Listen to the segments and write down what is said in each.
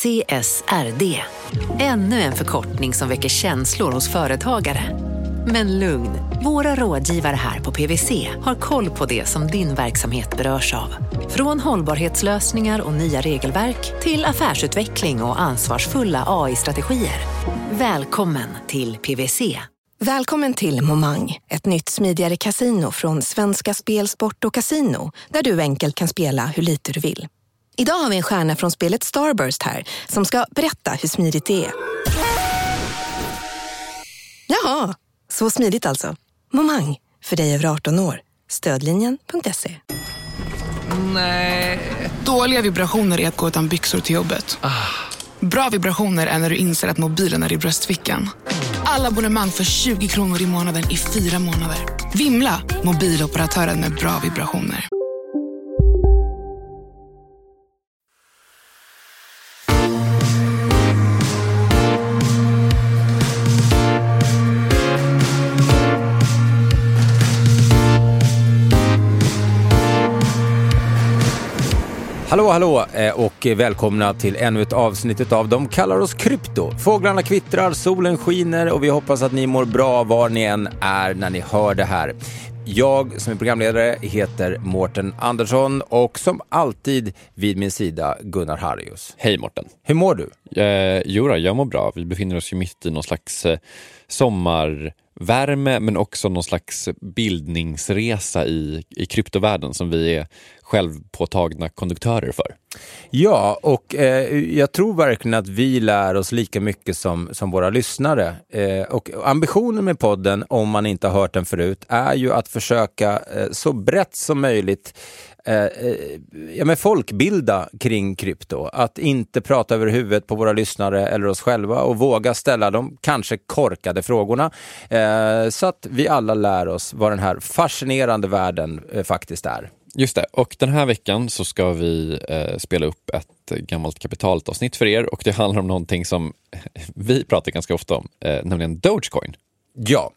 CSRD. Ännu en förkortning som väcker känslor hos företagare. Men lugn, våra rådgivare här på PWC har koll på det som din verksamhet berörs av. Från hållbarhetslösningar och nya regelverk till affärsutveckling och ansvarsfulla AI-strategier. Välkommen till PWC. Välkommen till Momang, ett nytt smidigare kasino från Svenska Spel, Sport och Casino där du enkelt kan spela hur lite du vill. Idag har vi en stjärna från spelet Starburst här som ska berätta hur smidigt det är. Jaha, så smidigt alltså. Momang, för dig över 18 år. Stödlinjen.se. Nej. Dåliga vibrationer är att gå utan byxor till jobbet. Bra vibrationer är när du inser att mobilen är i bröstfickan. Alla abonnemang för 20 kronor i månaden i fyra månader. Vimla! Mobiloperatören med bra vibrationer. Hallå, hallå eh, och välkomna till ännu ett avsnitt av De kallar oss krypto. Fåglarna kvittrar, solen skiner och vi hoppas att ni mår bra var ni än är när ni hör det här. Jag som är programledare heter Mårten Andersson och som alltid vid min sida Gunnar Harrius. Hej Mårten. Hur mår du? Eh, jo jag mår bra. Vi befinner oss ju mitt i någon slags eh, värme men också någon slags bildningsresa i, i kryptovärlden som vi är självpåtagna konduktörer för. Ja, och eh, jag tror verkligen att vi lär oss lika mycket som, som våra lyssnare. Eh, och ambitionen med podden, om man inte har hört den förut, är ju att försöka eh, så brett som möjligt eh, eh, ja, men folkbilda kring krypto. Att inte prata över huvudet på våra lyssnare eller oss själva och våga ställa de kanske korkade frågorna. Eh, så att vi alla lär oss vad den här fascinerande världen eh, faktiskt är. Just det, och den här veckan så ska vi eh, spela upp ett gammalt kapitalavsnitt för er och det handlar om någonting som vi pratar ganska ofta om, eh, nämligen Dogecoin. Ja.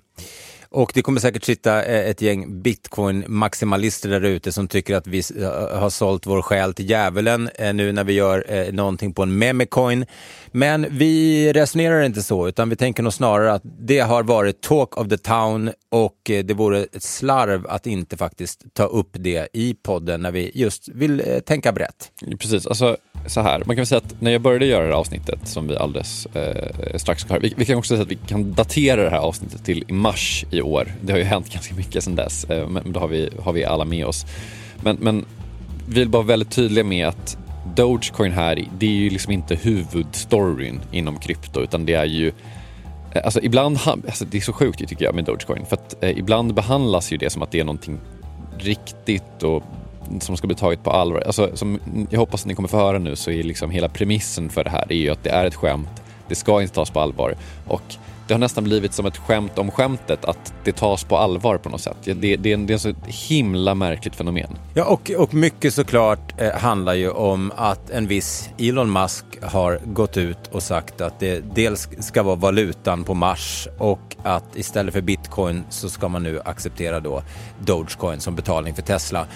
Och det kommer säkert sitta eh, ett gäng bitcoin-maximalister där ute som tycker att vi eh, har sålt vår själ till djävulen eh, nu när vi gör någonting på en memecoin. Men vi resonerar inte så, utan vi tänker nog snarare att det har varit talk of the town och det vore ett slarv att inte faktiskt ta upp det i podden när vi just vill tänka brett. Precis, alltså så här, man kan säga att när jag började göra det här avsnittet som vi alldeles eh, strax ska höra, vi, vi, kan också säga att vi kan datera det här avsnittet till i mars i år. Det har ju hänt ganska mycket sedan dess, eh, men då har vi, har vi alla med oss. Men, men vi vill bara vara väldigt tydliga med att Dogecoin här, det är ju liksom inte huvudstoryn inom krypto, utan det är ju eh, Alltså ibland, alltså det är så sjukt tycker jag med Dogecoin, för att eh, ibland behandlas ju det som att det är någonting riktigt och som ska bli taget på allvar. Alltså, som jag hoppas att ni kommer få höra nu så är liksom hela premissen för det här är ju att det är ett skämt, det ska inte tas på allvar och det har nästan blivit som ett skämt om skämtet att det tas på allvar på något sätt. Det, det, det är, en, det är så himla märkligt fenomen. Ja, och, och mycket såklart eh, handlar ju om att en viss Elon Musk har gått ut och sagt att det dels ska vara valutan på Mars och att istället för bitcoin så ska man nu acceptera då Dogecoin som betalning för Tesla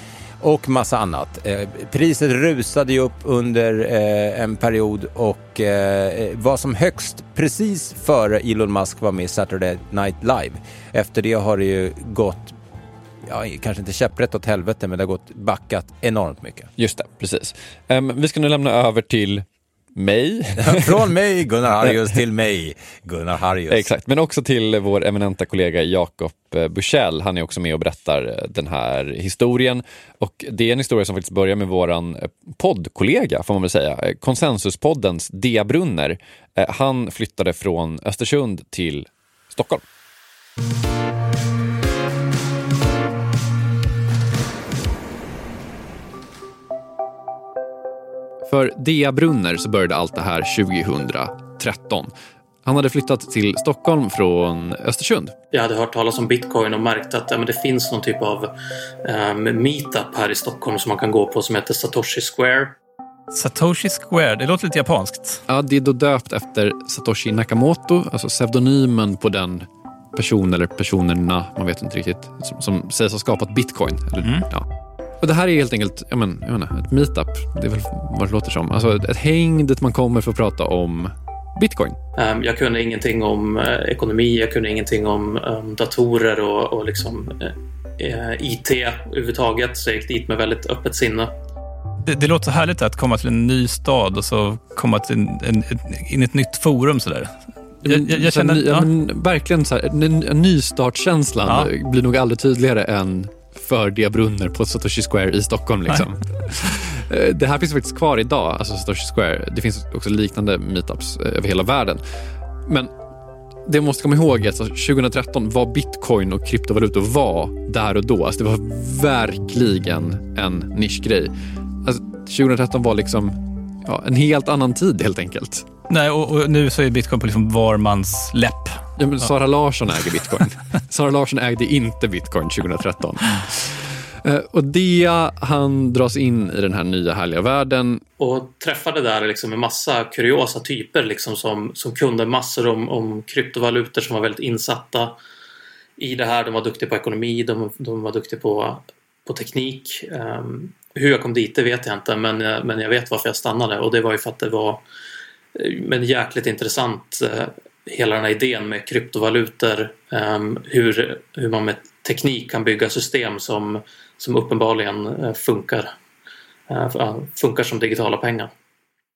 och massa annat. Eh, priset rusade ju upp under eh, en period och eh, eh var som högst precis före Elon Musk var med i Saturday Night Live. Efter det har det ju gått ja, kanske inte käpprätt åt helvete, men det har gått backat enormt mycket. Just det, precis. Um, vi ska nu lämna över till mig. Från mig Gunnar Harrius till mig Gunnar Harrius. Exakt, men också till vår eminenta kollega Jakob eh, Bursell. Han är också med och berättar eh, den här historien. Och det är en historia som faktiskt börjar med våran eh, poddkollega, får man väl säga. Konsensuspoddens Dia Brunner. Han flyttade från Östersund till Stockholm. För Dea Brunner så började allt det här 2013. Han hade flyttat till Stockholm från Östersund. Jag hade hört talas om bitcoin och märkt att ja, men det finns någon typ av um, meetup här i Stockholm som man kan gå på som heter Satoshi Square. Satoshi Square, det låter lite japanskt. Ja, det är då döpt efter Satoshi Nakamoto, alltså pseudonymen på den person eller personerna, man vet inte riktigt, som, som sägs ha skapat bitcoin. Eller, mm. ja. Och det här är helt enkelt jag men, jag menar, ett meetup. Det är väl vad det låter som. Alltså ett häng dit man kommer för att prata om bitcoin. Ehm, jag kunde ingenting om eh, ekonomi, jag kunde ingenting om um, datorer och, och liksom, uh, IT överhuvudtaget. Så jag gick dit med väldigt öppet sinne. Det, det låter härligt att komma till en ny stad och så komma till en, en, in i ett nytt forum. Sådär. Jag, jag, jag känner, ja. men, verkligen så här, nystartskänslan ja. blir nog aldrig tydligare än för Diabrunner på Satoshi Square i Stockholm. Liksom. Eh, det här finns faktiskt kvar idag, alltså Satoshi Square. Det finns också liknande meetups eh, över hela världen. Men det måste komma ihåg är att 2013 var bitcoin och kryptovalutor var där och då. Alltså det var verkligen en nischgrej. Alltså 2013 var liksom ja, en helt annan tid helt enkelt. Nej, och, och, nu så är bitcoin på liksom var mans läpp. Ja, men Sara Larsson äger bitcoin. Sara Larsson ägde inte bitcoin 2013. Eh, och Dia, han dras in i den här nya härliga världen. Och träffade där liksom en massa kuriosa typer liksom som, som kunde massor om, om kryptovalutor som var väldigt insatta i det här. De var duktiga på ekonomi, de, de var duktiga på, på teknik. Um, hur jag kom dit det vet jag inte men, men jag vet varför jag stannade och det var ju för att det var men jäkligt intressant eh, hela den här idén med kryptovalutor. Ehm, hur, hur man med teknik kan bygga system som, som uppenbarligen eh, funkar. Eh, funkar som digitala pengar.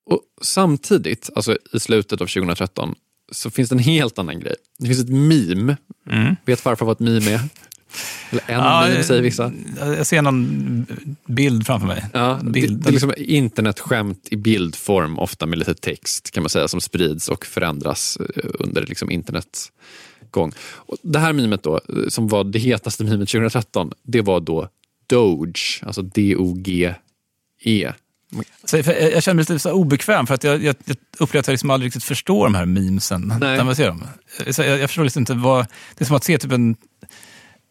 Och samtidigt, alltså i slutet av 2013, så finns det en helt annan grej. Det finns ett meme. Mm. Vet farfar vad ett meme är? Eller en ja, meme säger vissa. Jag ser någon bild framför mig. Ja, bild. Det, det är liksom internetskämt i bildform, ofta med lite text kan man säga, som sprids och förändras eh, under liksom internets gång. Och det här mimet då, som var det hetaste mimet 2013, det var då Doge, alltså D-O-G-E. Så jag känner mig lite så obekväm för att jag, jag, jag upplever att jag liksom aldrig riktigt förstår de här memesen. Nej. När man ser dem. Så jag, jag förstår liksom inte vad... Det är som att se typ en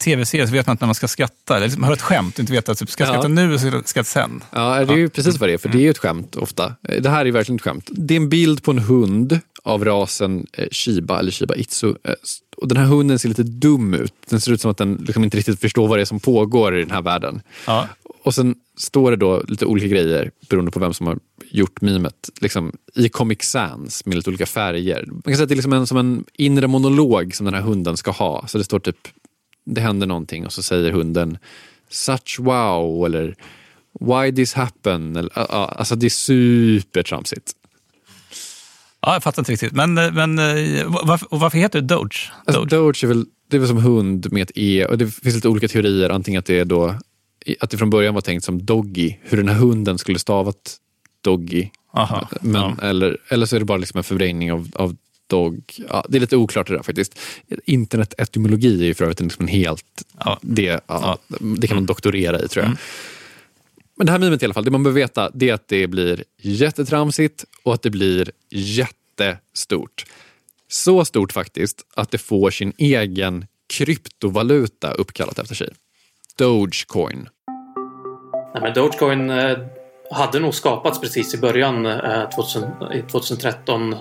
tv-serie så vet man inte när man ska skratta. Eller liksom, man hör ett skämt och inte vet att typ, ska jag skratta ja. nu eller skratta sen. Ja, det är ju precis vad det är, för det är ju ett skämt ofta. Det här är verkligen ett skämt. Det är en bild på en hund av rasen eh, Shiba eller Shiba Itzu. Eh, och den här hunden ser lite dum ut. Den ser ut som att den liksom inte riktigt förstår vad det är som pågår i den här världen. Ja. Och sen står det då lite olika grejer beroende på vem som har gjort mimet. Liksom, I Comic Sans med lite olika färger. Man kan säga att det är liksom en, som en inre monolog som den här hunden ska ha. Så det står typ det händer någonting och så säger hunden such wow eller why this happen. Eller, alltså det är supertramsigt. Ja, jag fattar inte riktigt. Men, men varför, varför heter det Doge? Alltså, Doge är väl, det är väl som hund med ett E och det finns lite olika teorier. Antingen att det är då att det från början var tänkt som Doggy, hur den här hunden skulle stavat Doggy. Aha, men, ja. eller, eller så är det bara liksom en förvrängning av, av dog. Ja, det är lite oklart det där faktiskt. Internetetymologi är ju för övrigt liksom en helt... Ja. Det, ja, det kan man doktorera i tror jag. Mm. Men det här mimet i alla fall, det man behöver veta det är att det blir jättetramsigt och att det blir jättestort. Så stort faktiskt att det får sin egen kryptovaluta uppkallat efter sig. Dogecoin. Nej, men Dogecoin eh, hade nog skapats precis i början, 2013, eh,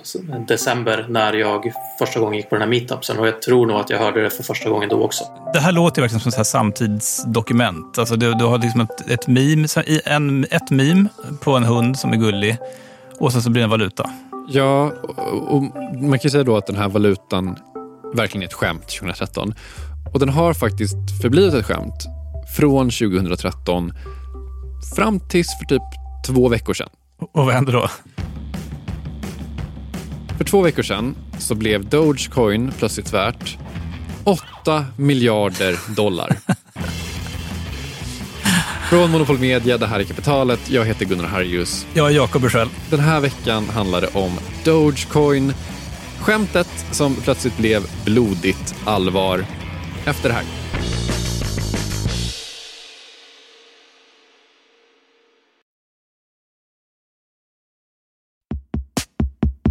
december, när jag första gången gick på den här meetupsen. Och jag tror nog att jag hörde det för första gången då också. Det här låter ju verkligen som ett samtidsdokument. Alltså du, du har liksom ett, ett, meme, en, ett meme på en hund som är gullig och sen så blir det en valuta. Ja, och man kan säga då att den här valutan verkligen är ett skämt 2013. Och den har faktiskt förblivit ett skämt från 2013 fram tills för typ två veckor sedan. Och vad hände då? För två veckor sedan så blev Dogecoin plötsligt värt 8 miljarder dollar. Från Monopol Media, det här är Kapitalet. Jag heter Gunnar Harjus. Jag är Jakob Bursell. Den här veckan handlar det om Dogecoin. Skämtet som plötsligt blev blodigt allvar efter det här.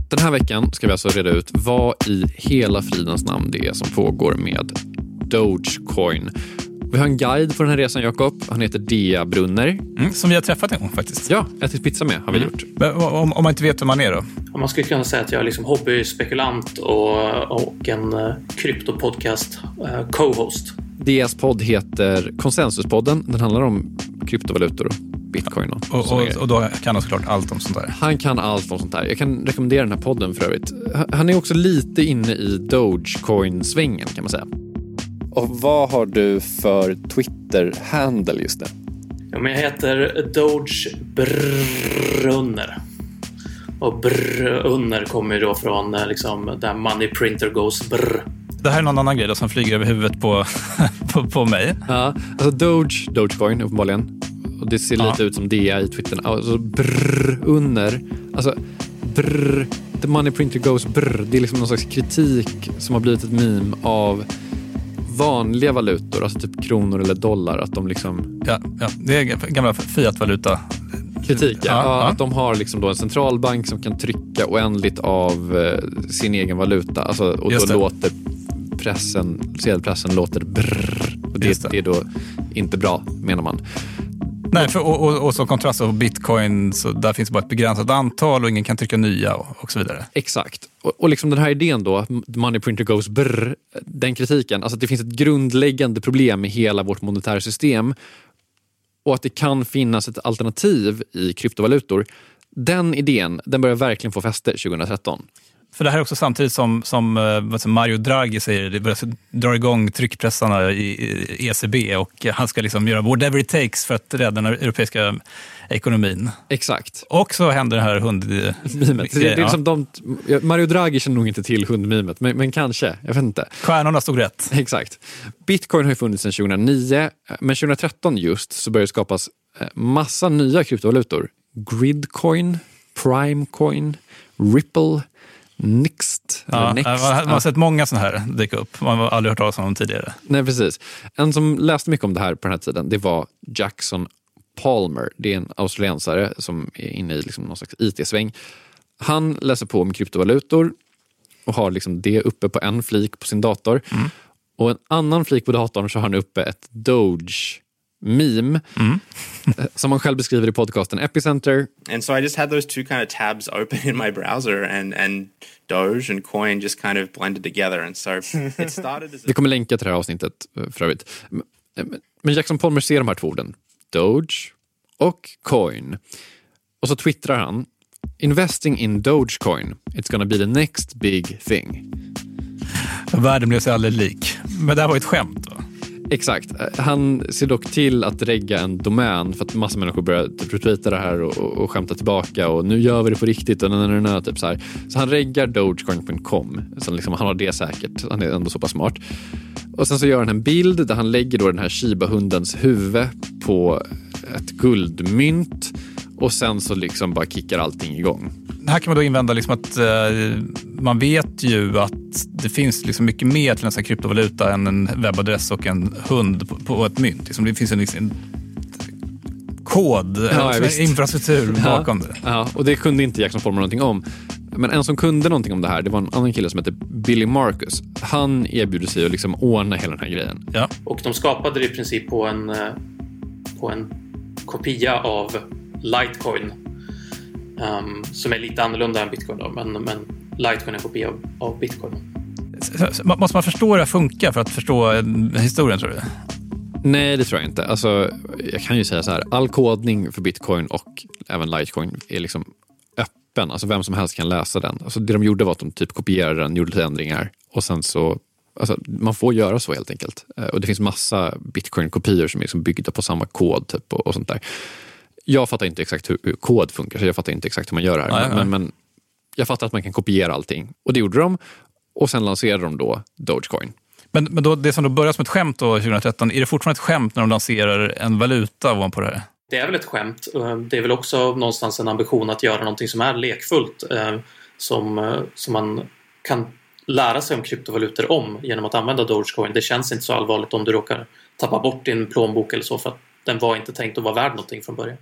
Den här veckan ska vi alltså reda ut vad i hela fridens namn det är som pågår med Dogecoin. Vi har en guide på den här resan, Jakob. Han heter Dea Brunner. Mm, som vi har träffat en gång faktiskt. Ja, ätit pizza med har vi mm. gjort. Men, om, om, man inte vet vem man är då? Man skulle kunna säga att jag är liksom hobbyspekulant och, och en uh, kryptopodcast uh, co-host. Deas podd heter Konsensuspodden. Den handlar om kryptovalutor och bitcoin. Och, och, och, och då kan han såklart allt om sånt där. Han kan allt om sånt där. Jag kan rekommendera den här podden för övrigt. Han är också lite inne i Dogecoin-svängen kan man säga. Och vad har du för Twitter-handle just nu? Ja, men jag heter Doge Brunner. Och brunner kommer ju då från eh, liksom, där money printer goes brr. Det här är någon annan grej då, som flyger över huvudet på, på, på mig. Ja, alltså Doge, Dogecoin uppenbarligen. Och det ser ja. lite ut som DA i Twitter. Alltså brr, under. Alltså brr, the money printer goes brr. Det är liksom någon slags kritik som har blivit ett meme av vanliga valutor, alltså typ kronor eller dollar. Att de liksom... Ja, ja det är gamla fiatvaluta kritik. Ja. Ja, Att de har liksom då en centralbank som kan trycka oändligt av eh, sin egen valuta. Alltså, och då låter pressen, sedelpressen låter brrr. Och det, det. det är då inte bra, menar man. Nej, för, och, och, och som kontrast på bitcoin, så där finns bara ett begränsat antal och ingen kan trycka nya och, och så vidare. Exakt. Och, och liksom den här idén då, money printer goes brr, den kritiken, alltså att det finns ett grundläggande problem med hela vårt monetära system och att det kan finnas ett alternativ i kryptovalutor. Den idén den börjar verkligen få fäste 2013. För det här är också samtidigt som, som eh, Mario Draghi säger, det börjar dra igång tryckpressarna i ECB och han ska liksom göra whatever it takes för att rädda den europeiska ekonomin. Exakt. Och så händer det här hundmimet. Det, det är liksom de, Mario Draghi känner nog inte till hundmimet, men, men kanske. Jag vet inte. Stjärnorna stod rätt. Exakt. Bitcoin har ju funnits sedan 2009, men 2013 just så började det skapas eh, massa nya kryptovalutor. Gridcoin, Primecoin, Ripple, Nixt. Ja, Next. Man, man har sett många sådana här dyka upp. Man har aldrig hört talas om dem tidigare. Nej, precis. En som läste mycket om det här på den här tiden, det var Jackson Palmer. Det är en australiensare som är inne i liksom någon slags IT-sväng. Han läser på om kryptovalutor och har liksom det uppe på en flik på sin dator. Mm. Och en annan flik på datorn så har han uppe ett Doge meme mm. som han själv beskriver i podcasten Epicenter. And so I just had those two kind of tabs open in my browser and, and Doge and Coin just kind of blended together. And so it started as Vi kommer länka till det här avsnittet eh, för övrigt. Men Jackson Palmer ser de här två orden, Doge och Coin. Och så twittrar han Investing in Dogecoin, it's gonna be the next big thing. Världen blev sig aldrig lik. Men det här var ett skämt va? Exakt. Han ser dock till att regga en domän för att massa människor börjar typ retweeta det här och, och, och skämta tillbaka och nu gör vi det på riktigt och na, na, na, typ så här. Så han reggar dogecoin.com. Så liksom, han har det säkert. Han är ändå så pass smart. Och sen så gör han en bild där han lägger då den här shiba-hundens huvud på ett guldmynt och sen så liksom bara kickar allting igång. Här kan man då invända liksom att eh, man vet ju att det finns liksom mycket mer till en sån kryptovaluta än en webbadress och en hund på, på ett mynt. Liksom det finns en, liksom, kod, ja, ja, infrastruktur bakom det. Ja, och det kunde inte Jackson Palmer någonting om. Men en som kunde någonting om det här, det var en annan kille som hette Billy Marcus. Han erbjuder sig att liksom ordna hela den här grejen. Ja. Och de skapade det i princip på en, eh, på en kopia av Litecoin. Um, som är lite annorlunda än bitcoin då, men, men Litecoin är en kopia av, av bitcoin. Måste man förstå hur det funkar för att förstå eh, historien tror du? Nej, det tror jag inte. Alltså, jag kan ju säga så här, all kodning för bitcoin och även Litecoin är liksom öppen. Alltså vem som helst kan läsa den. Alltså, det de gjorde var att de typ kopierade den, gjorde lite ändringar och sen så Alltså, man får göra så helt enkelt. Eh, och det finns massa bitcoin-kopior som är liksom byggda på samma kod typ, och, och sånt där jag fattar inte exakt hur, hur, kod funkar, så jag fattar inte exakt hur man gör det här. Nej, men, nej. men, jag fattar att man kan kopiera allting. Och det gjorde de. Och sen lanserade de då Dogecoin. Men, men då, det som då började som ett skämt då, 2013, är det fortfarande ett skämt när de lanserar en valuta ovanpå det här? Det är väl ett skämt. Eh, det är väl också någonstans en ambition att göra någonting som är lekfullt. Eh, som, eh, som man kan lära sig om kryptovalutor om genom att använda Dogecoin. Det känns inte så allvarligt om du råkar tappa bort din plånbok eller så för att den var inte tänkt att vara värd någonting från början.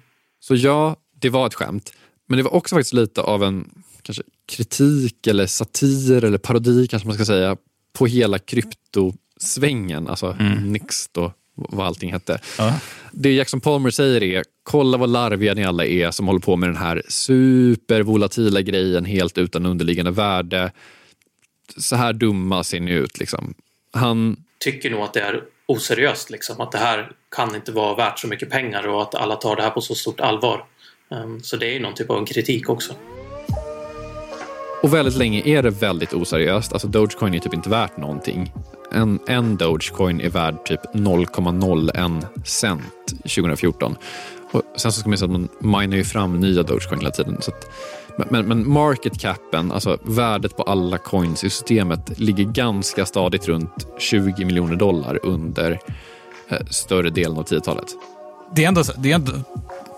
Så ja, det var ett skämt. Men det var också faktiskt lite av en kanske, kritik eller satir eller parodi kanske man ska säga på hela kryptosvängen, alltså mm. Nixt och vad allting hette. Ja. Det Jackson Palmer säger är, kolla vad larviga ni alla är som håller på med den här supervolatila grejen helt utan underliggande värde. Så här dumma ser ni ut. Liksom. Han tycker nog att det är oseriöst. Liksom. Att det här kan inte vara värt så mycket pengar och att alla tar det här på så stort allvar. Ehm, så det är någon typ av en kritik också. Och väldigt länge är det väldigt oseriöst. Alltså Dogecoin är typ inte värt någonting. En, en Dogecoin är värd typ 0,01 cent 2014. Och sen så ska man säga att man minar ju fram nya Dogecoin hela tiden. Så att, men, men market capen, alltså värdet på alla coins i systemet, ligger ganska stadigt runt 20 miljoner dollar under eh, större delen av 10-talet. Det är, ändå, det är ändå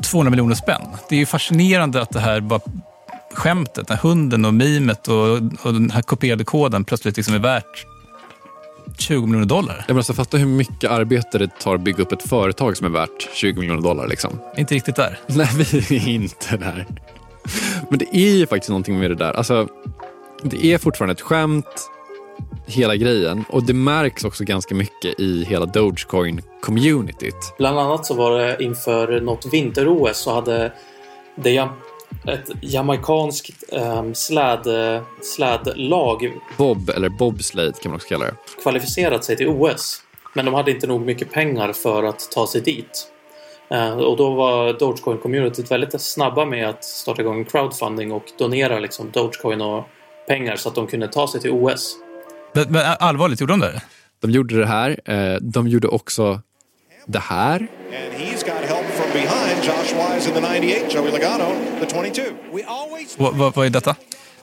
200 miljoner spänn. Det är ju fascinerande att det här bara skämtet, den här hunden och mimet och, och den här kopierade koden plötsligt liksom är värt 20 miljoner dollar. Jag alltså, fatta hur mycket arbete det tar att bygga upp ett företag som är värt 20 miljoner dollar. Liksom. Inte riktigt där. Nej, vi är inte där. Men det är ju faktiskt någonting med det där. Alltså, det är fortfarande ett skämt, hela grejen. Och det märks också ganska mycket i hela Dogecoin-communityt. Bland annat så var det inför något vinter-OS så hade det ett jamaikanskt um, släd, slädlag. Bob, eller bobslade kan man också kalla det. Kvalificerat sig till OS. Men de hade inte nog mycket pengar för att ta sig dit. Uh, och då var Dogecoin-communityt väldigt snabba med att starta igång crowdfunding och donera liksom Dogecoin och pengar så att de kunde ta sig till OS. Men, men allvarligt, gjorde de det? De gjorde det här. Eh, de gjorde också det här. Vad, vad är detta?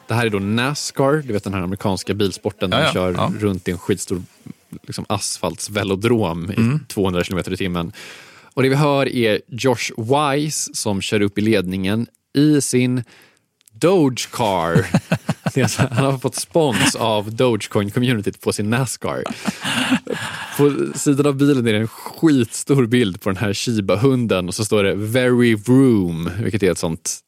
Det här är då Nascar, du vet den här amerikanska bilsporten där ja, kör ja. runt i en skitstor liksom, asfaltsvelodrom mm. i 200 km i timmen. Och det vi hör är Josh Wise som kör upp i ledningen i sin Dogecar. han har fått spons av Dogecoin-communityt på sin Nascar. På sidan av bilen är det en skitstor bild på den här Shiba-hunden och så står det “Very Vroom”, vilket är ett sånt,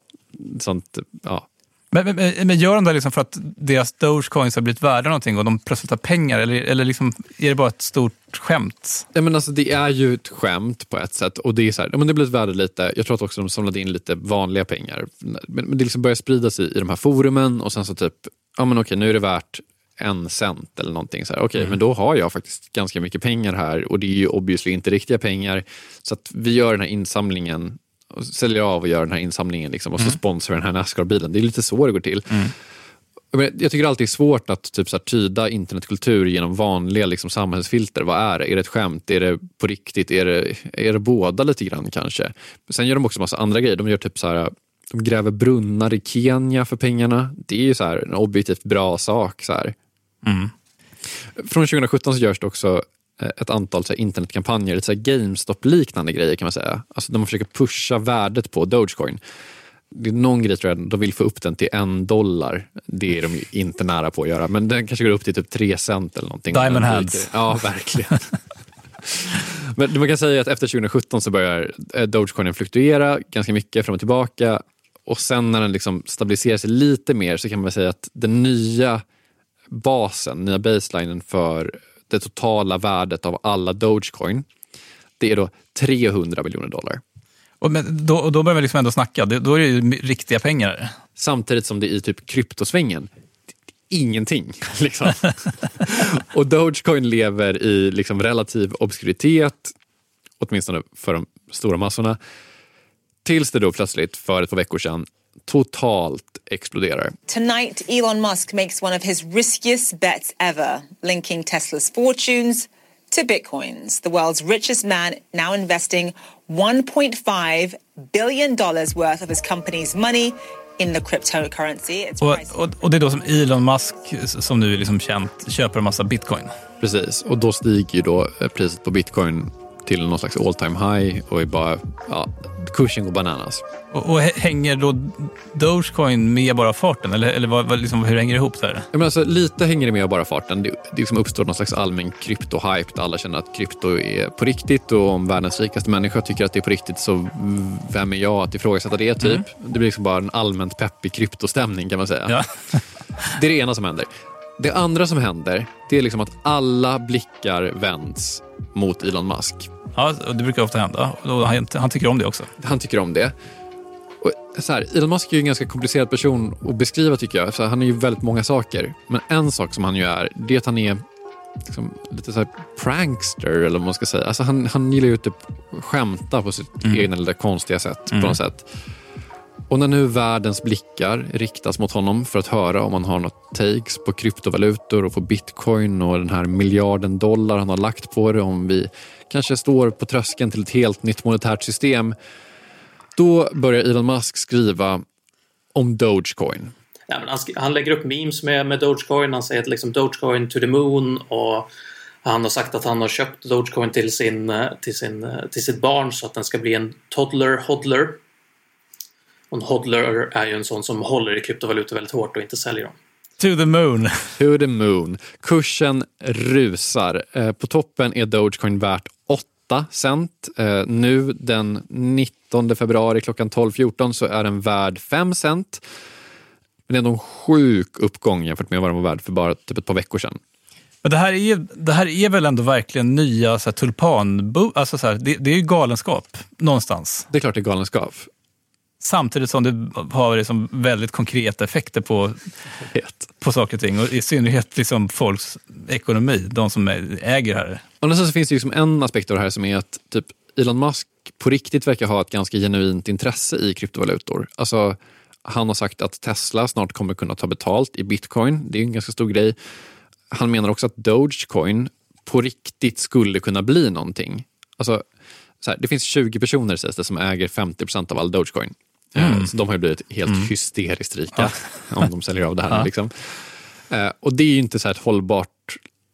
sånt ja, men, men, men, gör de det liksom för att deras Dogecoins har blivit värda någonting och de plötsligt har pengar? Eller, eller liksom, är det bara ett stort skämt? Ja, men alltså, det är ju ett skämt på ett sätt. Och det är så här, ja, men det blivit värde lite. Jag tror att också de samlade in lite vanliga pengar. Men, men det liksom börjar sprida sig i de här forumen och sen så typ, ja men okej nu är det värt en cent eller någonting. Så här, okay, mm. men då har jag faktiskt ganska mycket pengar här och det är ju obviously inte riktiga pengar. Så att vi gör den här insamlingen och säljer av och gör den här insamlingen liksom, och så mm. sponsrar den här Nascar-bilen. Det är lite så det går till. Mm. Jag tycker alltid det är svårt att typ, så här, tyda internetkultur genom vanliga liksom, samhällsfilter. Vad är det? Är det ett skämt? Är det på riktigt? Är det, är det båda lite grann kanske? Sen gör de också massa andra grejer. De gör typ så här, de gräver brunnar i Kenya för pengarna. Det är ju så här, en objektivt bra sak. Så mm. Från 2017 så görs det också ett antal så här, internetkampanjer, lite GameStop-liknande grejer kan man säga. Alltså de försöker pusha värdet på Dogecoin. Det är någon grej tror jag, de vill få upp den till en dollar. Det är de inte nära på att göra, men den kanske går upp till typ tre cent eller någonting. Diamond hands. Ja, verkligen. men man kan säga att efter 2017 så börjar eh, Dogecoinen fluktuera ganska mycket fram och tillbaka. Och sen när den liksom stabiliserar sig lite mer så kan man säga att den nya basen, nya baselinen för det totala värdet av alla Dogecoin, det är då 300 miljoner dollar. Och, men då, och då börjar vi liksom ändå snacka, då är det ju riktiga pengar. Samtidigt som det i typ kryptosvängen, ingenting. Liksom. och Dogecoin lever i liksom relativ obskuritet, åtminstone för de stora massorna. Tills det då plötsligt för ett par veckor sedan totalt exploderar. Tonight Elon Musk makes one of his riskiest bets ever, linking Tesla's fortunes to bitcoins. The world's richest man now investing 1.5 billion dollars worth of his company's money in the cryptocurrency. Och, och, och, det är då som Elon Musk, som nu är liksom känt, köper en massa bitcoin. Precis, och då stiger ju då eh, priset på bitcoin till någon slags all time high och är bara, ja, kursen går bananas. Och, och hänger då Dogecoin med bara farten? Eller, eller vad, vad, liksom, hur hänger det ihop? Där? Ja, men alltså, lite hänger det med bara farten. Det, det liksom uppstår någon slags allmän krypto-hype där alla känner att krypto är på riktigt och om världens rikaste människa tycker att det är på riktigt så vem är jag att ifrågasätta det? typ. Mm. Det blir liksom bara en allmänt peppig kryptostämning kan man säga. Ja. det är det ena som händer. Det andra som händer det är liksom att alla blickar vänds mot Elon Musk. Ja, det brukar ofta hända. Han, han tycker om det också. Han tycker om det. Och så här, Elon Musk är ju en ganska komplicerad person att beskriva tycker jag. Så han är ju väldigt många saker. Men en sak som han ju är, det är att han är liksom, lite så här prankster eller vad man ska säga. Alltså han, han gillar ju att typ skämta på sitt Mm. egna lilla konstiga sätt Mm. på något sätt. Och när nu världens blickar riktas mot honom för att höra om han har något takes på kryptovalutor och på bitcoin och den här miljarden dollar han har lagt på det, om vi kanske står på tröskeln till ett helt nytt monetärt system. Då börjar Elon Musk skriva om Dogecoin. Ja, men han, han lägger upp memes med, med Dogecoin. Han säger att liksom Dogecoin to the moon och han har sagt att han har köpt Dogecoin till, sin, eh, till, sin, eh, till sitt barn så att den ska bli en toddler hodler. Och en hodler är ju en sån som håller i kryptovalutor väldigt hårt och inte säljer dem. To the moon. To the moon. Kursen rusar. Eh, På toppen är Dogecoin värt 8 cent. Eh, Nu den 19 februari klockan 12.14 så är den värd 5 cent. Men det är ändå en sjuk uppgång jämfört med vad den var värd för bara typ ett par veckor sedan. Men det här är, det här är väl ändå verkligen nya så här, tulpan... Alltså, så här, det, det är ju galenskap någonstans. Det är klart det är galenskap. Samtidigt som det har liksom väldigt konkreta effekter på, på saker och ting. Och i synnerhet liksom folks ekonomi, de som äger det här. Och så finns det ju som en aspekt av det här som är att typ Elon Musk på riktigt verkar ha ett ganska genuint intresse i kryptovalutor. Alltså, han har sagt att Tesla snart kommer kunna ta betalt i bitcoin. Det är en ganska stor grej. Han menar också att Dogecoin på riktigt skulle kunna bli någonting. Alltså, så här, det finns 20 personer sägs det, som äger 50% av all Dogecoin. Eh, Mm. Så de har ju blivit helt Mm. hysteriskt rika om de säljer av det här. Ja. Liksom. Eh, Och det är ju inte så ett hållbart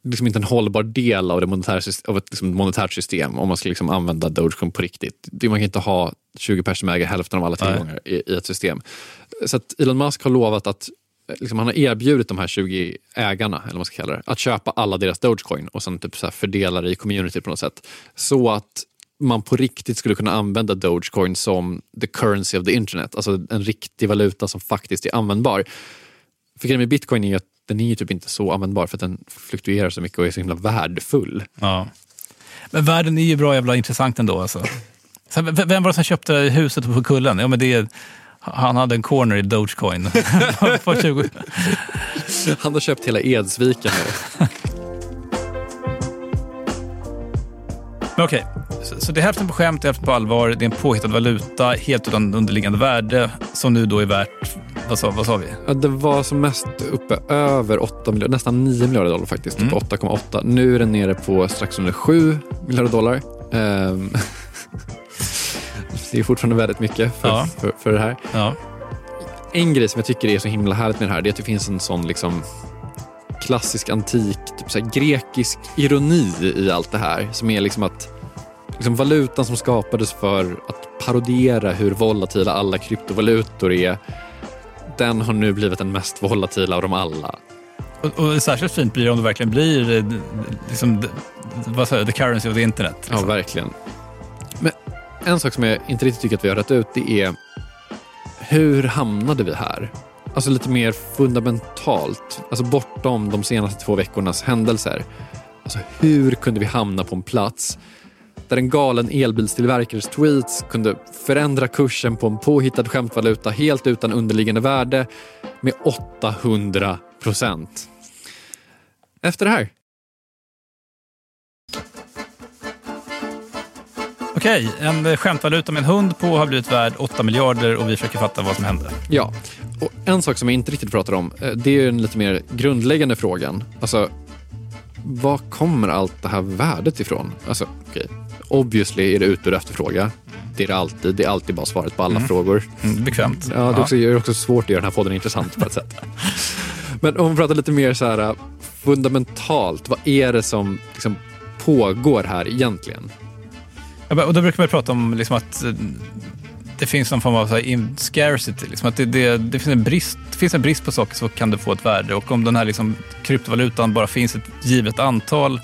liksom inte en hållbar del av, det monetära, av ett liksom monetärt system om man ska liksom använda Dogecoin på riktigt. Man kan inte ha 20 personer som äger hälften av alla tillgångar i, i ett system. Så Elon Musk har lovat att liksom, han har erbjudit de här 20 ägarna, eller vad man ska kalla det, att köpa alla deras Dogecoin och sen typ så fördela det i community på något sätt. Så att man på riktigt skulle kunna använda Dogecoin som the currency of the internet, alltså en riktig valuta som faktiskt är användbar. För grejen med bitcoin är ju att den är ju typ inte så användbar för att den fluktuerar så mycket och är så himla värdefull. Ja. Men världen är ju bra jävla intressant ändå. Alltså. Så, v- vem var det som köpte huset på kullen? Ja, men det är, han hade en corner i Dogecoin. på 20. Han har köpt hela Edsviken Men okej, så, så det är hälften på skämt, hälften på allvar. Det är en påhittad valuta, helt utan underliggande värde, som nu då är värt, vad sa, vad sa vi? Ja, det var som mest uppe över 8 miljarder, nästan 9 miljarder dollar faktiskt. Typ 8,8. Nu är den nere på strax under 7 miljarder dollar. Ehm, det är fortfarande väldigt mycket för, Ja. för, för det här. Ja. En grej som jag tycker är så himla härligt med det här, det är att det finns en sån liksom klassisk antik, typ så grekisk ironi i allt det här. Som är liksom att liksom valutan som skapades för att parodiera hur volatila alla kryptovalutor är, den har nu blivit den mest volatila av dem alla. Och, och särskilt fint blir det om det verkligen blir eh, liksom, vad säger, the currency of the internet. Ja, liksom. verkligen. Men en sak som jag inte riktigt tycker att vi har rätt ut, det är hur hamnade vi här? Alltså lite mer fundamentalt, alltså bortom de senaste två veckornas händelser. Alltså hur kunde vi hamna på en plats där en galen elbilstillverkares tweets kunde förändra kursen på en påhittad skämtvaluta helt utan underliggande värde med 800 procent? Efter det här. Okej, en eh, skämtvaluta med en hund på har blivit värd 8 miljarder och vi försöker fatta vad som hände. Ja, och en sak som jag inte riktigt pratar om, eh, det är den lite mer grundläggande frågan. Alltså, var kommer allt det här värdet ifrån? Alltså, okej, obviously är det utbud och efterfråga. Det är det alltid. Det är alltid bara svaret på alla Mm. frågor. Mm, bekvämt. Ja, det är också, det är också svårt att göra den här podden intressant på ett sätt. Men om vi pratar lite mer så här eh, fundamentalt, vad är det som liksom pågår här egentligen? Och då brukar man prata om liksom att eh, det finns någon form av så här in- scarcity. Liksom att det, det, det, finns en brist, det finns en brist på saker så kan det få ett värde. Och om den här liksom kryptovalutan bara finns ett givet antal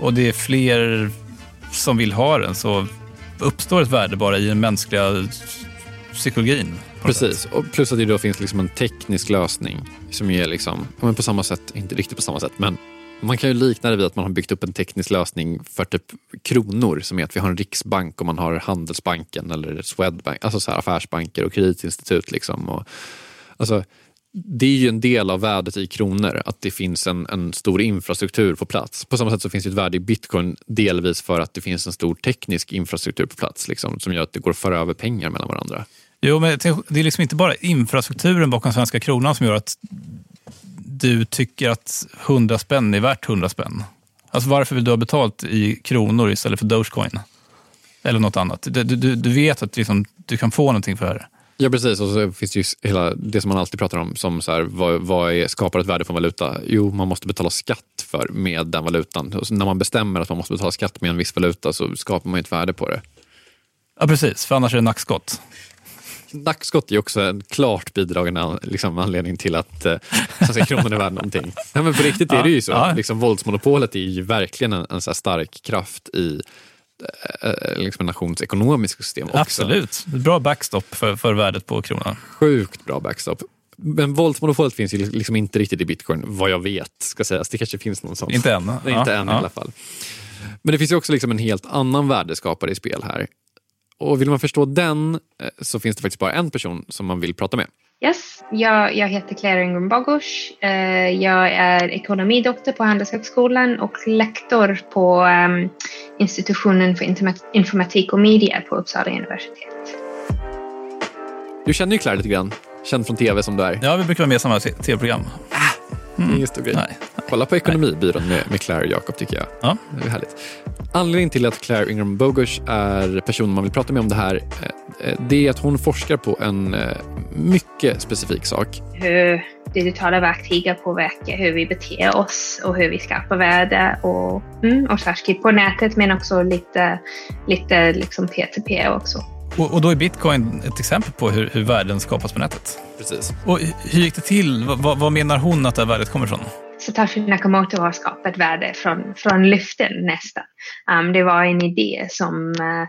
och det är fler som vill ha den så uppstår ett värde bara i den mänskliga psykologin. Precis, sätt. och plus att det då finns liksom en teknisk lösning som ger liksom, men på samma sätt, inte riktigt på samma sätt, men man kan ju likna det vid att man har byggt upp en teknisk lösning för typ kronor som är att vi har en riksbank och man har Handelsbanken eller Swedbank, alltså så här affärsbanker och kreditinstitut. Liksom och, alltså, det är ju en del av värdet i kronor, att det finns en, en stor infrastruktur på plats. På samma sätt så finns det ett värde i bitcoin delvis för att det finns en stor teknisk infrastruktur på plats liksom, som gör att det går att föra över pengar mellan varandra. Jo, men det är liksom inte bara infrastrukturen bakom svenska kronan som gör att du tycker att 100 spänn är värt 100 spänn. Alltså varför vill du ha betalt i kronor istället för Dogecoin? Eller något annat. Du, du, du vet att liksom, du kan få någonting för det. Ja, precis. Och så finns det ju hela det som man alltid pratar om som så här, vad, vad är, skapar ett värde för en valuta? Jo, man måste betala skatt för med den valutan. Och när man bestämmer att man måste betala skatt med en viss valuta så skapar man ett värde på det. Ja, precis. För annars är det nackskott. Nackskott är också en klart bidragande liksom, anledning till att eh, svenska kronan är värd någonting. Nej, men på riktigt är det ju så. Ja. Liksom, våldsmonopolet är ju verkligen en, en så stark kraft i Eh, eh, liksom en nations ekonomiska system också. Absolut. Bra backstop för, för värdet på kronan. Sjukt bra backstop. Men våldsmonopolet finns ju liksom inte riktigt i bitcoin, vad jag vet. ska sägas. Det kanske finns någon sån. Inte än. Inte än ja. i alla fall. Men det finns ju också liksom en helt annan värdeskapare i spel här. Och vill man förstå den eh, så finns det faktiskt bara en person som man vill prata med. Yes, jag, jag heter Claire Ingram Bogush. Uh, jag är ekonomidoktor på Handelshögskolan och lektor på um, institutionen för informatik och media på Uppsala universitet. Du känner ju Claire lite grann. Känd från tv som du är. Ja, vi brukar vara med i samma tv-program. Mm. Ingen stor grej. Nej. Kolla på Ekonomibyrån med, med Claire och Jakob tycker jag. Ja. Det är härligt. Anledningen till att Claire Ingram Bogush är personen man vill prata med om det här eh, eh, det är att hon forskar på en eh, mycket specifik sak. Hur digitala verktyg påverkar hur vi beter oss och hur vi skapar värde och, mm, och särskilt på nätet men också lite, lite liksom P2P också. Och, och, då är bitcoin ett exempel på hur, hur värden skapas på nätet? Precis. Och hur gick det till? Vad, vad menar hon att det här värdet kommer ifrån? Satoshi Nakamoto har skapat värde från, från luften nästan. Um, det var en idé som uh,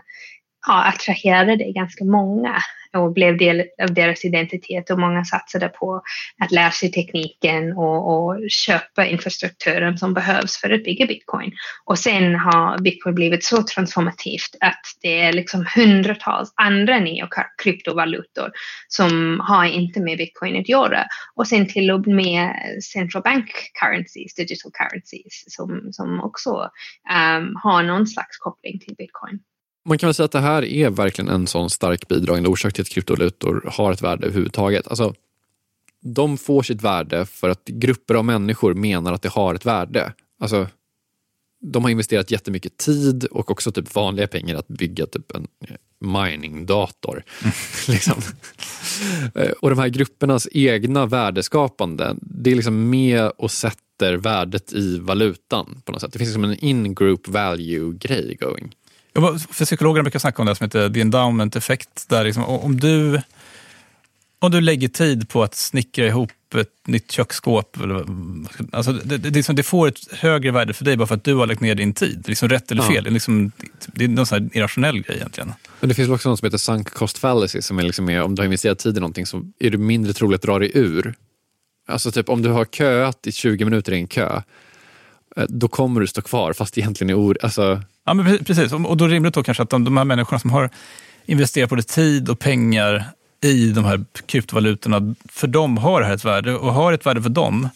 ja, attraherade ganska många och blev del av deras identitet och många satsade på att lära sig tekniken och, och, köpa infrastrukturen som behövs för att bygga bitcoin. Och sen har bitcoin blivit så transformativt att det är liksom hundratals andra nya kryptovalutor som har inte med bitcoin att göra. Och sen till och med central bank currencies, digital currencies, som, som också um, har någon slags koppling till bitcoin. Man kan väl säga att det här är verkligen en sån stark bidragande orsak till att kryptovalutor har ett värde överhuvudtaget. Alltså, de får sitt värde för att grupper av människor menar att det har ett värde. Alltså, de har investerat jättemycket tid och också typ vanliga pengar att bygga typ en eh, miningdator. Mm. liksom. Eh, och de här gruppernas egna värdeskapande, det är liksom med och sätter värdet i valutan på något sätt. Det finns liksom en in-group value-grej going. För psykologerna brukar snacka om det som heter the endowment effect. Där liksom, om, du, om du lägger tid på att snickra ihop ett nytt köksskåp, alltså det, det, det, det får ett högre värde för dig bara för att du har lagt ner din tid. Liksom rätt eller fel. Ja. Det, är liksom, det är någon sån irrationell grej egentligen. Men det finns också något som heter sunk cost fallacy som är, liksom är om du har investerat tid i någonting så är det mindre troligt att dra dig ur. Alltså typ om du har köat i 20 minuter i en kö, då kommer du stå kvar fast egentligen är or... Alltså, Ja, men precis. Och då är det rimligt då kanske att de, de här människorna som har investerat både tid och pengar i de här kryptovalutorna, för dem har det här ett värde. Och har ett värde för dem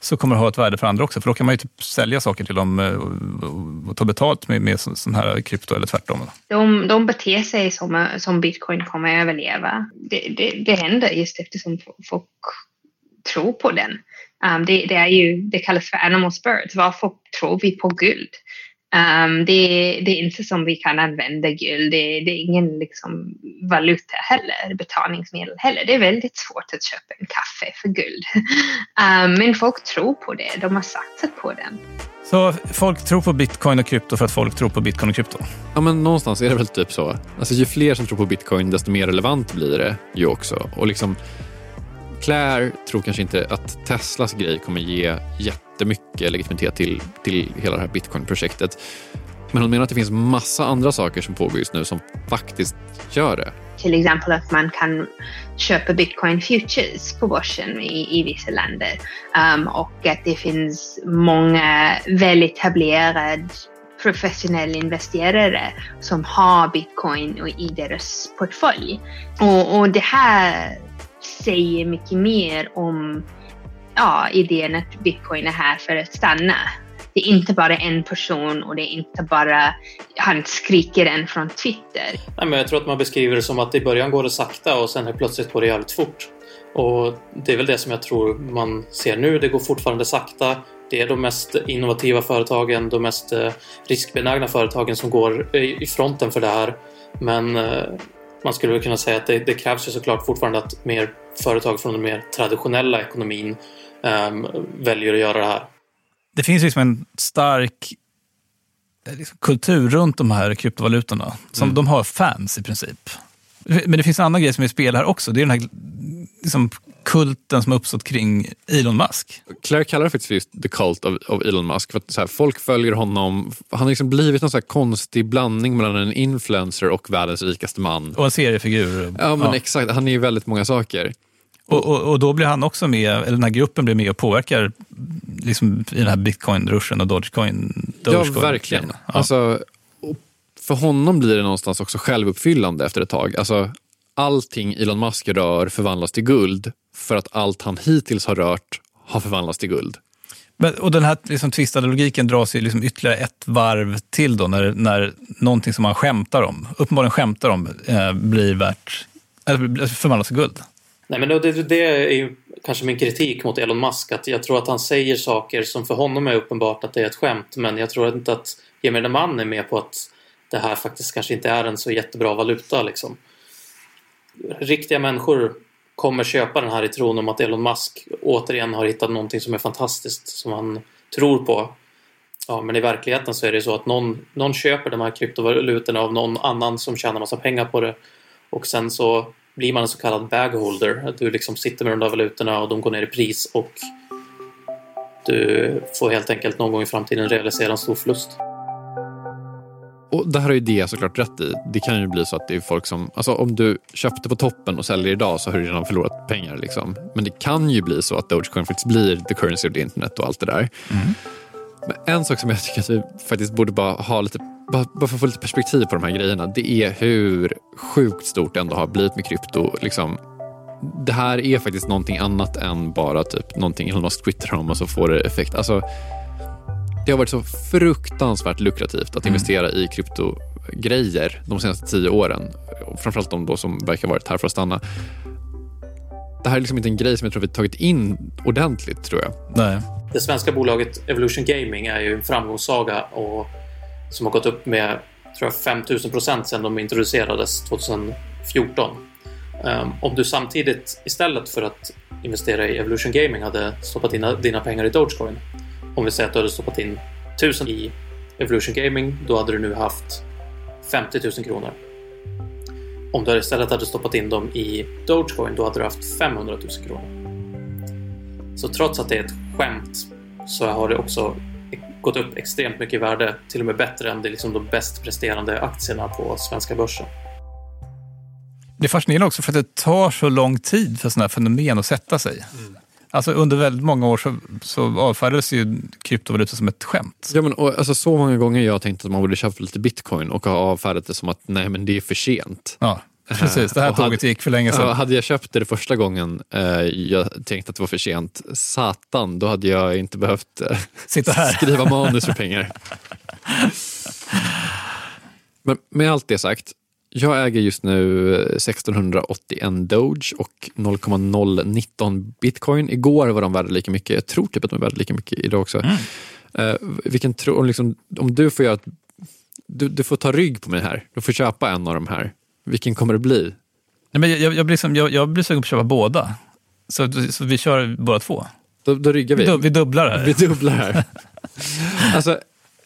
så kommer det ha ett värde för andra också. För då kan man ju typ sälja saker till dem eh, och, och ta betalt med, med sån här krypto eller tvärtom. De, de beter sig som, som bitcoin kommer att överleva. Det, det, det händer just eftersom folk tror på den. Um, det, det, är ju, det kallas för animal spirits. Varför tror vi på guld? Um, det, det, är inte som vi kan använda guld. Det, det, är ingen liksom, valuta heller, betalningsmedel heller. Det är väldigt svårt att köpa en kaffe för guld. Um, men folk tror på det. De har satsat på den. Så folk tror på bitcoin och krypto för att folk tror på bitcoin och krypto? Ja, men någonstans är det väl typ så. Alltså, ju fler som tror på bitcoin, desto mer relevant blir det ju också. Och liksom, Claire tror kanske inte att Teslas grej kommer ge jättemycket legitimitet till, till hela det här bitcoin-projektet. Men hon menar att det finns massa andra saker som pågår just nu som faktiskt gör det. Till exempel att man kan köpa bitcoin futures på börsen i, i vissa länder. Um, och att det finns många väletablerade professionella investerare som har bitcoin i deras portfölj. Och, och det här säger mycket mer om ja, idén att bitcoin är här för att stanna. Det är inte bara en person och det är inte bara han skriker en från Twitter. Nej, men jag tror att man beskriver det som att i början går det sakta och sen plötsligt går det jävligt fort. Och det är väl det som jag tror man ser nu. Det går fortfarande sakta. Det är de mest innovativa företagen, de mest eh, riskbenägna företagen som går i fronten för det här. Men eh, man skulle väl kunna säga att det, det krävs ju såklart fortfarande att mer företag från den mer traditionella ekonomin um, väljer att göra det här. Det finns liksom en stark eh, liksom, kultur runt de här kryptovalutorna. Som mm. De har fans i princip. Men det finns en annan grej som är spel här också. Det är den här liksom, kulten som har uppstått kring Elon Musk. Claire kallar det faktiskt för just the cult of, of Elon Musk. För att så här, folk följer honom. Han har liksom blivit en så konstig blandning mellan en influencer och världens rikaste man. Och en seriefigur. Ja, men ja. exakt. Han är ju väldigt många saker. Och, och, och, då blir han också med, eller den här gruppen blir med och påverkar liksom, i den här bitcoin-ruschen och dogecoin. dogecoin ja, verkligen. Ja. Alltså, för honom blir det någonstans också självuppfyllande efter ett tag. Alltså, allting Elon Musk rör förvandlas till guld för att allt han hittills har rört har förvandlats till guld. Men, och den här liksom, tvistade logiken dras ju liksom ytterligare ett varv till då när, när någonting som man skämtar om, uppenbarligen skämtar om, eh, blir värt, eller förvandlas till guld. Nej, men det, det är ju kanske min kritik mot Elon Musk. Att jag tror att han säger saker som för honom är uppenbart att det är ett skämt. Men jag tror inte att gemene man är med på att det här faktiskt kanske inte är en så jättebra valuta. Liksom. Riktiga människor kommer köpa den här i tron om att Elon Musk återigen har hittat någonting som är fantastiskt som han tror på. Ja, men i verkligheten så är det så att någon, någon köper de här kryptovalutorna av någon annan som tjänar massa pengar på det och sen så blir man en så kallad bagholder. Du liksom sitter med de där valutorna och de går ner i pris och du får helt enkelt någon gång i framtiden realisera en stor förlust. Och det här har ju det såklart rätt i. Det kan ju bli så att det är folk som... Alltså om du köpte på toppen och säljer idag så har du redan förlorat pengar. Liksom. Men det kan ju bli så att Dogecoin faktiskt blir the currency of the internet och allt det där. Mm. Men en sak som jag tycker att vi faktiskt borde bara ha lite bara, bara för att få lite perspektiv på de här grejerna. Det är hur sjukt stort det ändå har blivit med krypto. Liksom, det här är faktiskt någonting annat än bara typ någonting Elon Musk twittrar om och så får det effekt. Alltså, det har varit så fruktansvärt lukrativt att mm. investera i kryptogrejer de senaste tio åren. Framförallt de då som verkar ha varit här för att stanna. Det här är liksom inte en grej som jag tror vi tagit in ordentligt, tror jag. Nej. Det svenska bolaget Evolution Gaming är ju en framgångssaga och som har gått upp med tror jag, 5000 procent sedan de introducerades 2014. Ehm, om du samtidigt istället för att investera i Evolution Gaming hade stoppat in dina pengar i Dogecoin. Om vi säger att du hade stoppat in 1000 i Evolution Gaming, då hade du nu haft 50 000 kronor. Om du istället hade stoppat in dem i Dogecoin, då hade du haft 500 000 kronor. Så trots att det är ett skämt så har det också gått upp extremt mycket i värde, till och med bättre än de, liksom, de bäst presterande aktierna på svenska börsen. Det är fascinerande också för att det tar så lång tid för sådana här fenomen att sätta sig. Mm. Alltså under väldigt många år så, så avfärdades ju kryptovalutor som ett skämt. Ja, men, och, alltså, så många gånger jag tänkt att man borde köpa lite bitcoin och ha avfärdat det som att nej men det är för sent. Ja. Precis, det här tåget hade, gick för länge sedan. Hade jag köpt det, första gången eh, jag tänkte att det var för sent, satan, då hade jag inte behövt eh, Sitta här. skriva manus för pengar. Men med allt det sagt, jag äger just nu 1681 Doge och 0,019 bitcoin. Igår var de värda lika mycket. Jag tror typ att de är värda lika mycket idag också. Mm. Uh, vilken tro, liksom, om du får göra du, du får ta rygg på mig här. Du får köpa en av de här. Vilken kommer det bli? Nej, men jag, jag, blir som, jag, jag blir sugen på att köpa båda. Så, så vi kör båda två. Då, då ryggar vi. Vi, vi dubblar här. Vi dubblar här. alltså,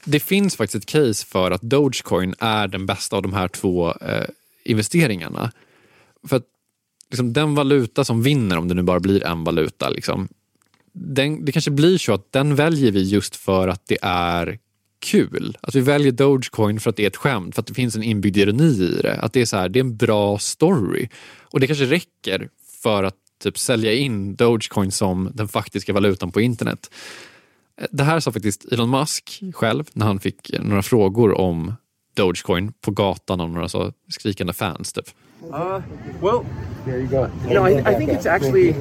det finns faktiskt ett case för att Dogecoin är den bästa av de här två eh, investeringarna. För att liksom, den valuta som vinner, om det nu bara blir en valuta, liksom, den, det kanske blir så att den väljer vi just för att det är kul. Att vi väljer Dogecoin för att det är ett skämt, för att det finns en inbyggd ironi i det. Att det är så här, det är en bra story. Och det kanske räcker för att typ sälja in Dogecoin som den faktiska valutan på internet. Det här sa faktiskt Elon Musk själv när han fick några frågor om Dogecoin på gatan av några så skrikande fans typ? Uh, well, there you go. You know, I, I think it's actually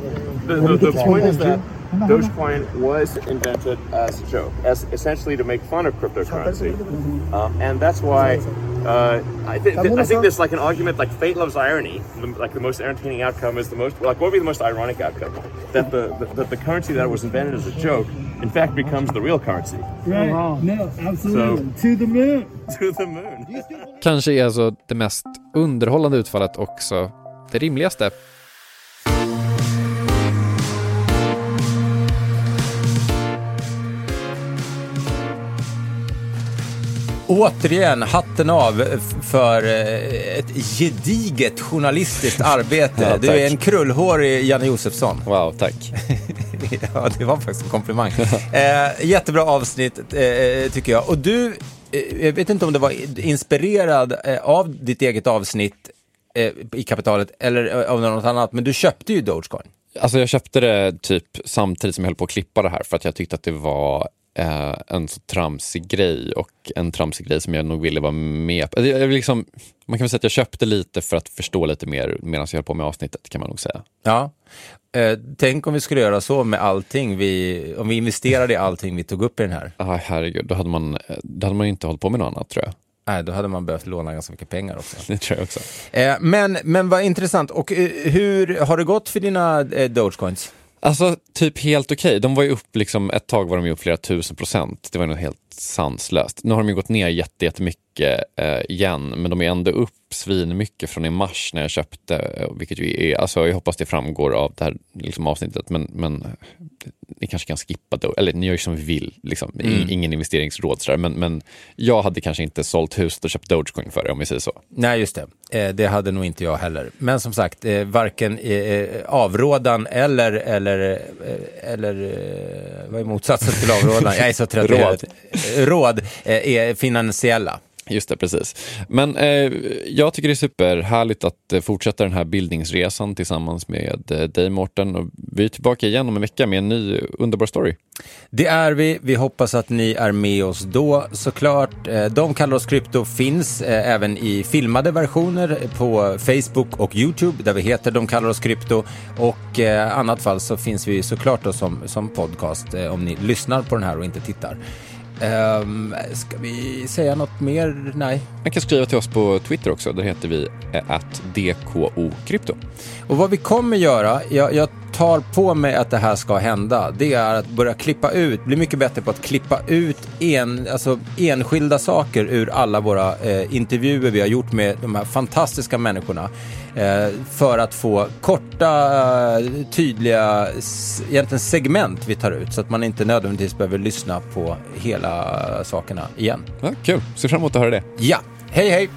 the, the, the point is that Dogecoin was invented as a joke, as essentially to make fun of cryptocurrency, um, and that's why uh, I, th- th- I think there's like an argument like fate loves irony. The, like the most entertaining outcome is the most like what would be the most ironic outcome that the, the that the currency that was invented as a joke in fact becomes the real currency. Right? No, absolutely. So, to the moon. To the moon. Kanske är alltså det mest underhållande utfallet också det rimligaste. Återigen, hatten av för eh, ett gediget journalistiskt arbete. Ja, du är en krullhårig Janne Josefsson. Wow, tack. ja, det var faktiskt en komplimang. eh, jättebra avsnitt, eh, tycker jag. Och du, eh, jag vet inte om du var inspirerad eh, av ditt eget avsnitt eh, i kapitalet eller av något annat, men du köpte ju Dogecoin. Alltså jag köpte det typ samtidigt som jag höll på att klippa det här för att jag tyckte att det var eh, en så tramsig grej och en tramsig grej som jag nog ville vara med på. Jag, jag liksom, man kan väl säga att jag köpte lite för att förstå lite mer medan jag höll på med avsnittet kan man nog säga. Ja. Eh, tänk om vi skulle göra så med allting, vi, om vi investerade i allting vi tog upp i den här. Ah, herregud, då hade, man, då hade man inte hållit på med något annat tror jag. Nej, då hade man behövt låna ganska mycket pengar också. Det tror jag också. Eh, men, men vad intressant. Och eh, hur har det gått för dina eh, Dogecoins? Alltså typ helt okej. Okay. De var ju upp, liksom, ett tag var de ju upp flera tusen procent. Det var ju helt sanslöst. Nu har de ju gått ner jättemycket eh, igen, men de är ändå upp svinmycket från i mars när jag köpte, eh, vilket ju är, alltså jag hoppas det framgår av det här liksom, avsnittet, men, men ni kanske kan skippa det, eller ni gör ju som vi vill, liksom. Mm. ingen investeringsråd sådär, men, men jag hade kanske inte sålt huset och köpt Dogecoin för det om vi säger så. Nej, just det. Eh, det hade nog inte jag heller. Men som sagt, eh, varken eh, avrådan eller, eller, eh, eller eh, vad är motsatsen till avrådan? jag är så trött. råd. råd är finansiella. Just det, precis. Men eh, jag tycker det är superhärligt att eh, fortsätta den här bildningsresan tillsammans med eh, dig Mårten. Och vi är tillbaka igen om en vecka med en ny underbar story. Det är vi. Vi hoppas att ni är med oss då såklart. Eh, De kallar oss krypto finns eh, även i filmade versioner på Facebook och Youtube där vi heter De kallar oss krypto. Och eh, i annat fall så finns vi såklart då som, som podcast eh, om ni lyssnar på den här och inte tittar. Um, ska vi säga något mer? Nej. Man kan skriva till oss på Twitter också. Där heter vi att DKOkrypto. Och vad vi kommer göra, jag, jag, tar på mig att det här ska hända, det är att börja klippa ut, bli mycket bättre på att klippa ut en, alltså enskilda saker ur alla våra eh, intervjuer vi har gjort med de här fantastiska människorna. Eh, för att få korta, tydliga, egentligen segment vi tar ut så att man inte nödvändigtvis behöver lyssna på hela sakerna igen. Ja, kul, ser fram emot att höra det. Ja, hej hej!